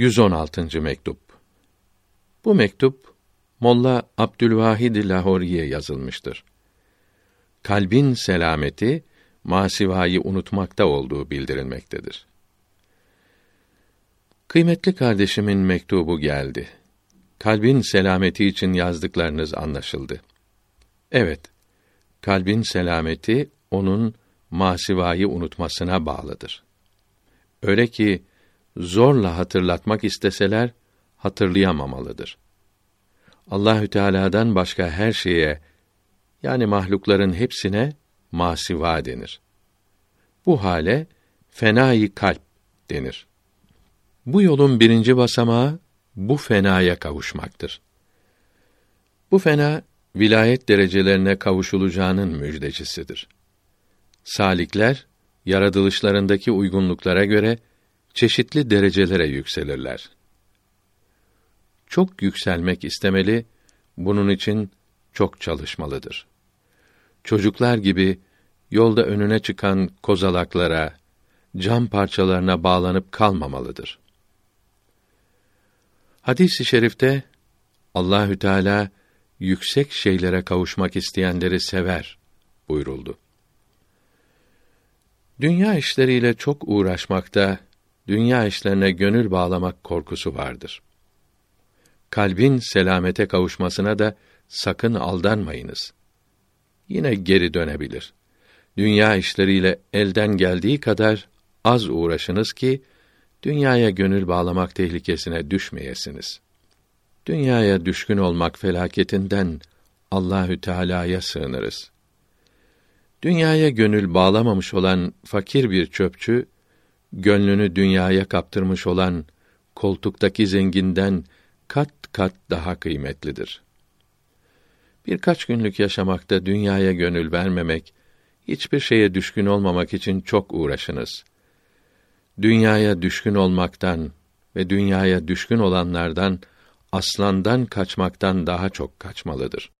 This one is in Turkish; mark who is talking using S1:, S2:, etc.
S1: 116. mektup. Bu mektup Molla Abdülvahid Lahori'ye yazılmıştır. Kalbin selameti masivayı unutmakta olduğu bildirilmektedir. Kıymetli kardeşimin mektubu geldi. Kalbin selameti için yazdıklarınız anlaşıldı. Evet, kalbin selameti onun masivayı unutmasına bağlıdır. Öyle ki zorla hatırlatmak isteseler hatırlayamamalıdır. Allahü Teala'dan başka her şeye yani mahlukların hepsine masiva denir. Bu hale fenayı kalp denir. Bu yolun birinci basamağı bu fenaya kavuşmaktır. Bu fena vilayet derecelerine kavuşulacağının müjdecisidir. Salikler yaratılışlarındaki uygunluklara göre çeşitli derecelere yükselirler. Çok yükselmek istemeli, bunun için çok çalışmalıdır. Çocuklar gibi yolda önüne çıkan kozalaklara, cam parçalarına bağlanıp kalmamalıdır. Hadis-i şerifte Allahü Teala yüksek şeylere kavuşmak isteyenleri sever buyuruldu. Dünya işleriyle çok uğraşmakta, dünya işlerine gönül bağlamak korkusu vardır. Kalbin selamete kavuşmasına da sakın aldanmayınız. Yine geri dönebilir. Dünya işleriyle elden geldiği kadar az uğraşınız ki dünyaya gönül bağlamak tehlikesine düşmeyesiniz. Dünyaya düşkün olmak felaketinden Allahü Teala'ya sığınırız. Dünyaya gönül bağlamamış olan fakir bir çöpçü, gönlünü dünyaya kaptırmış olan koltuktaki zenginden kat kat daha kıymetlidir. Birkaç günlük yaşamakta dünyaya gönül vermemek, hiçbir şeye düşkün olmamak için çok uğraşınız. Dünyaya düşkün olmaktan ve dünyaya düşkün olanlardan aslandan kaçmaktan daha çok kaçmalıdır.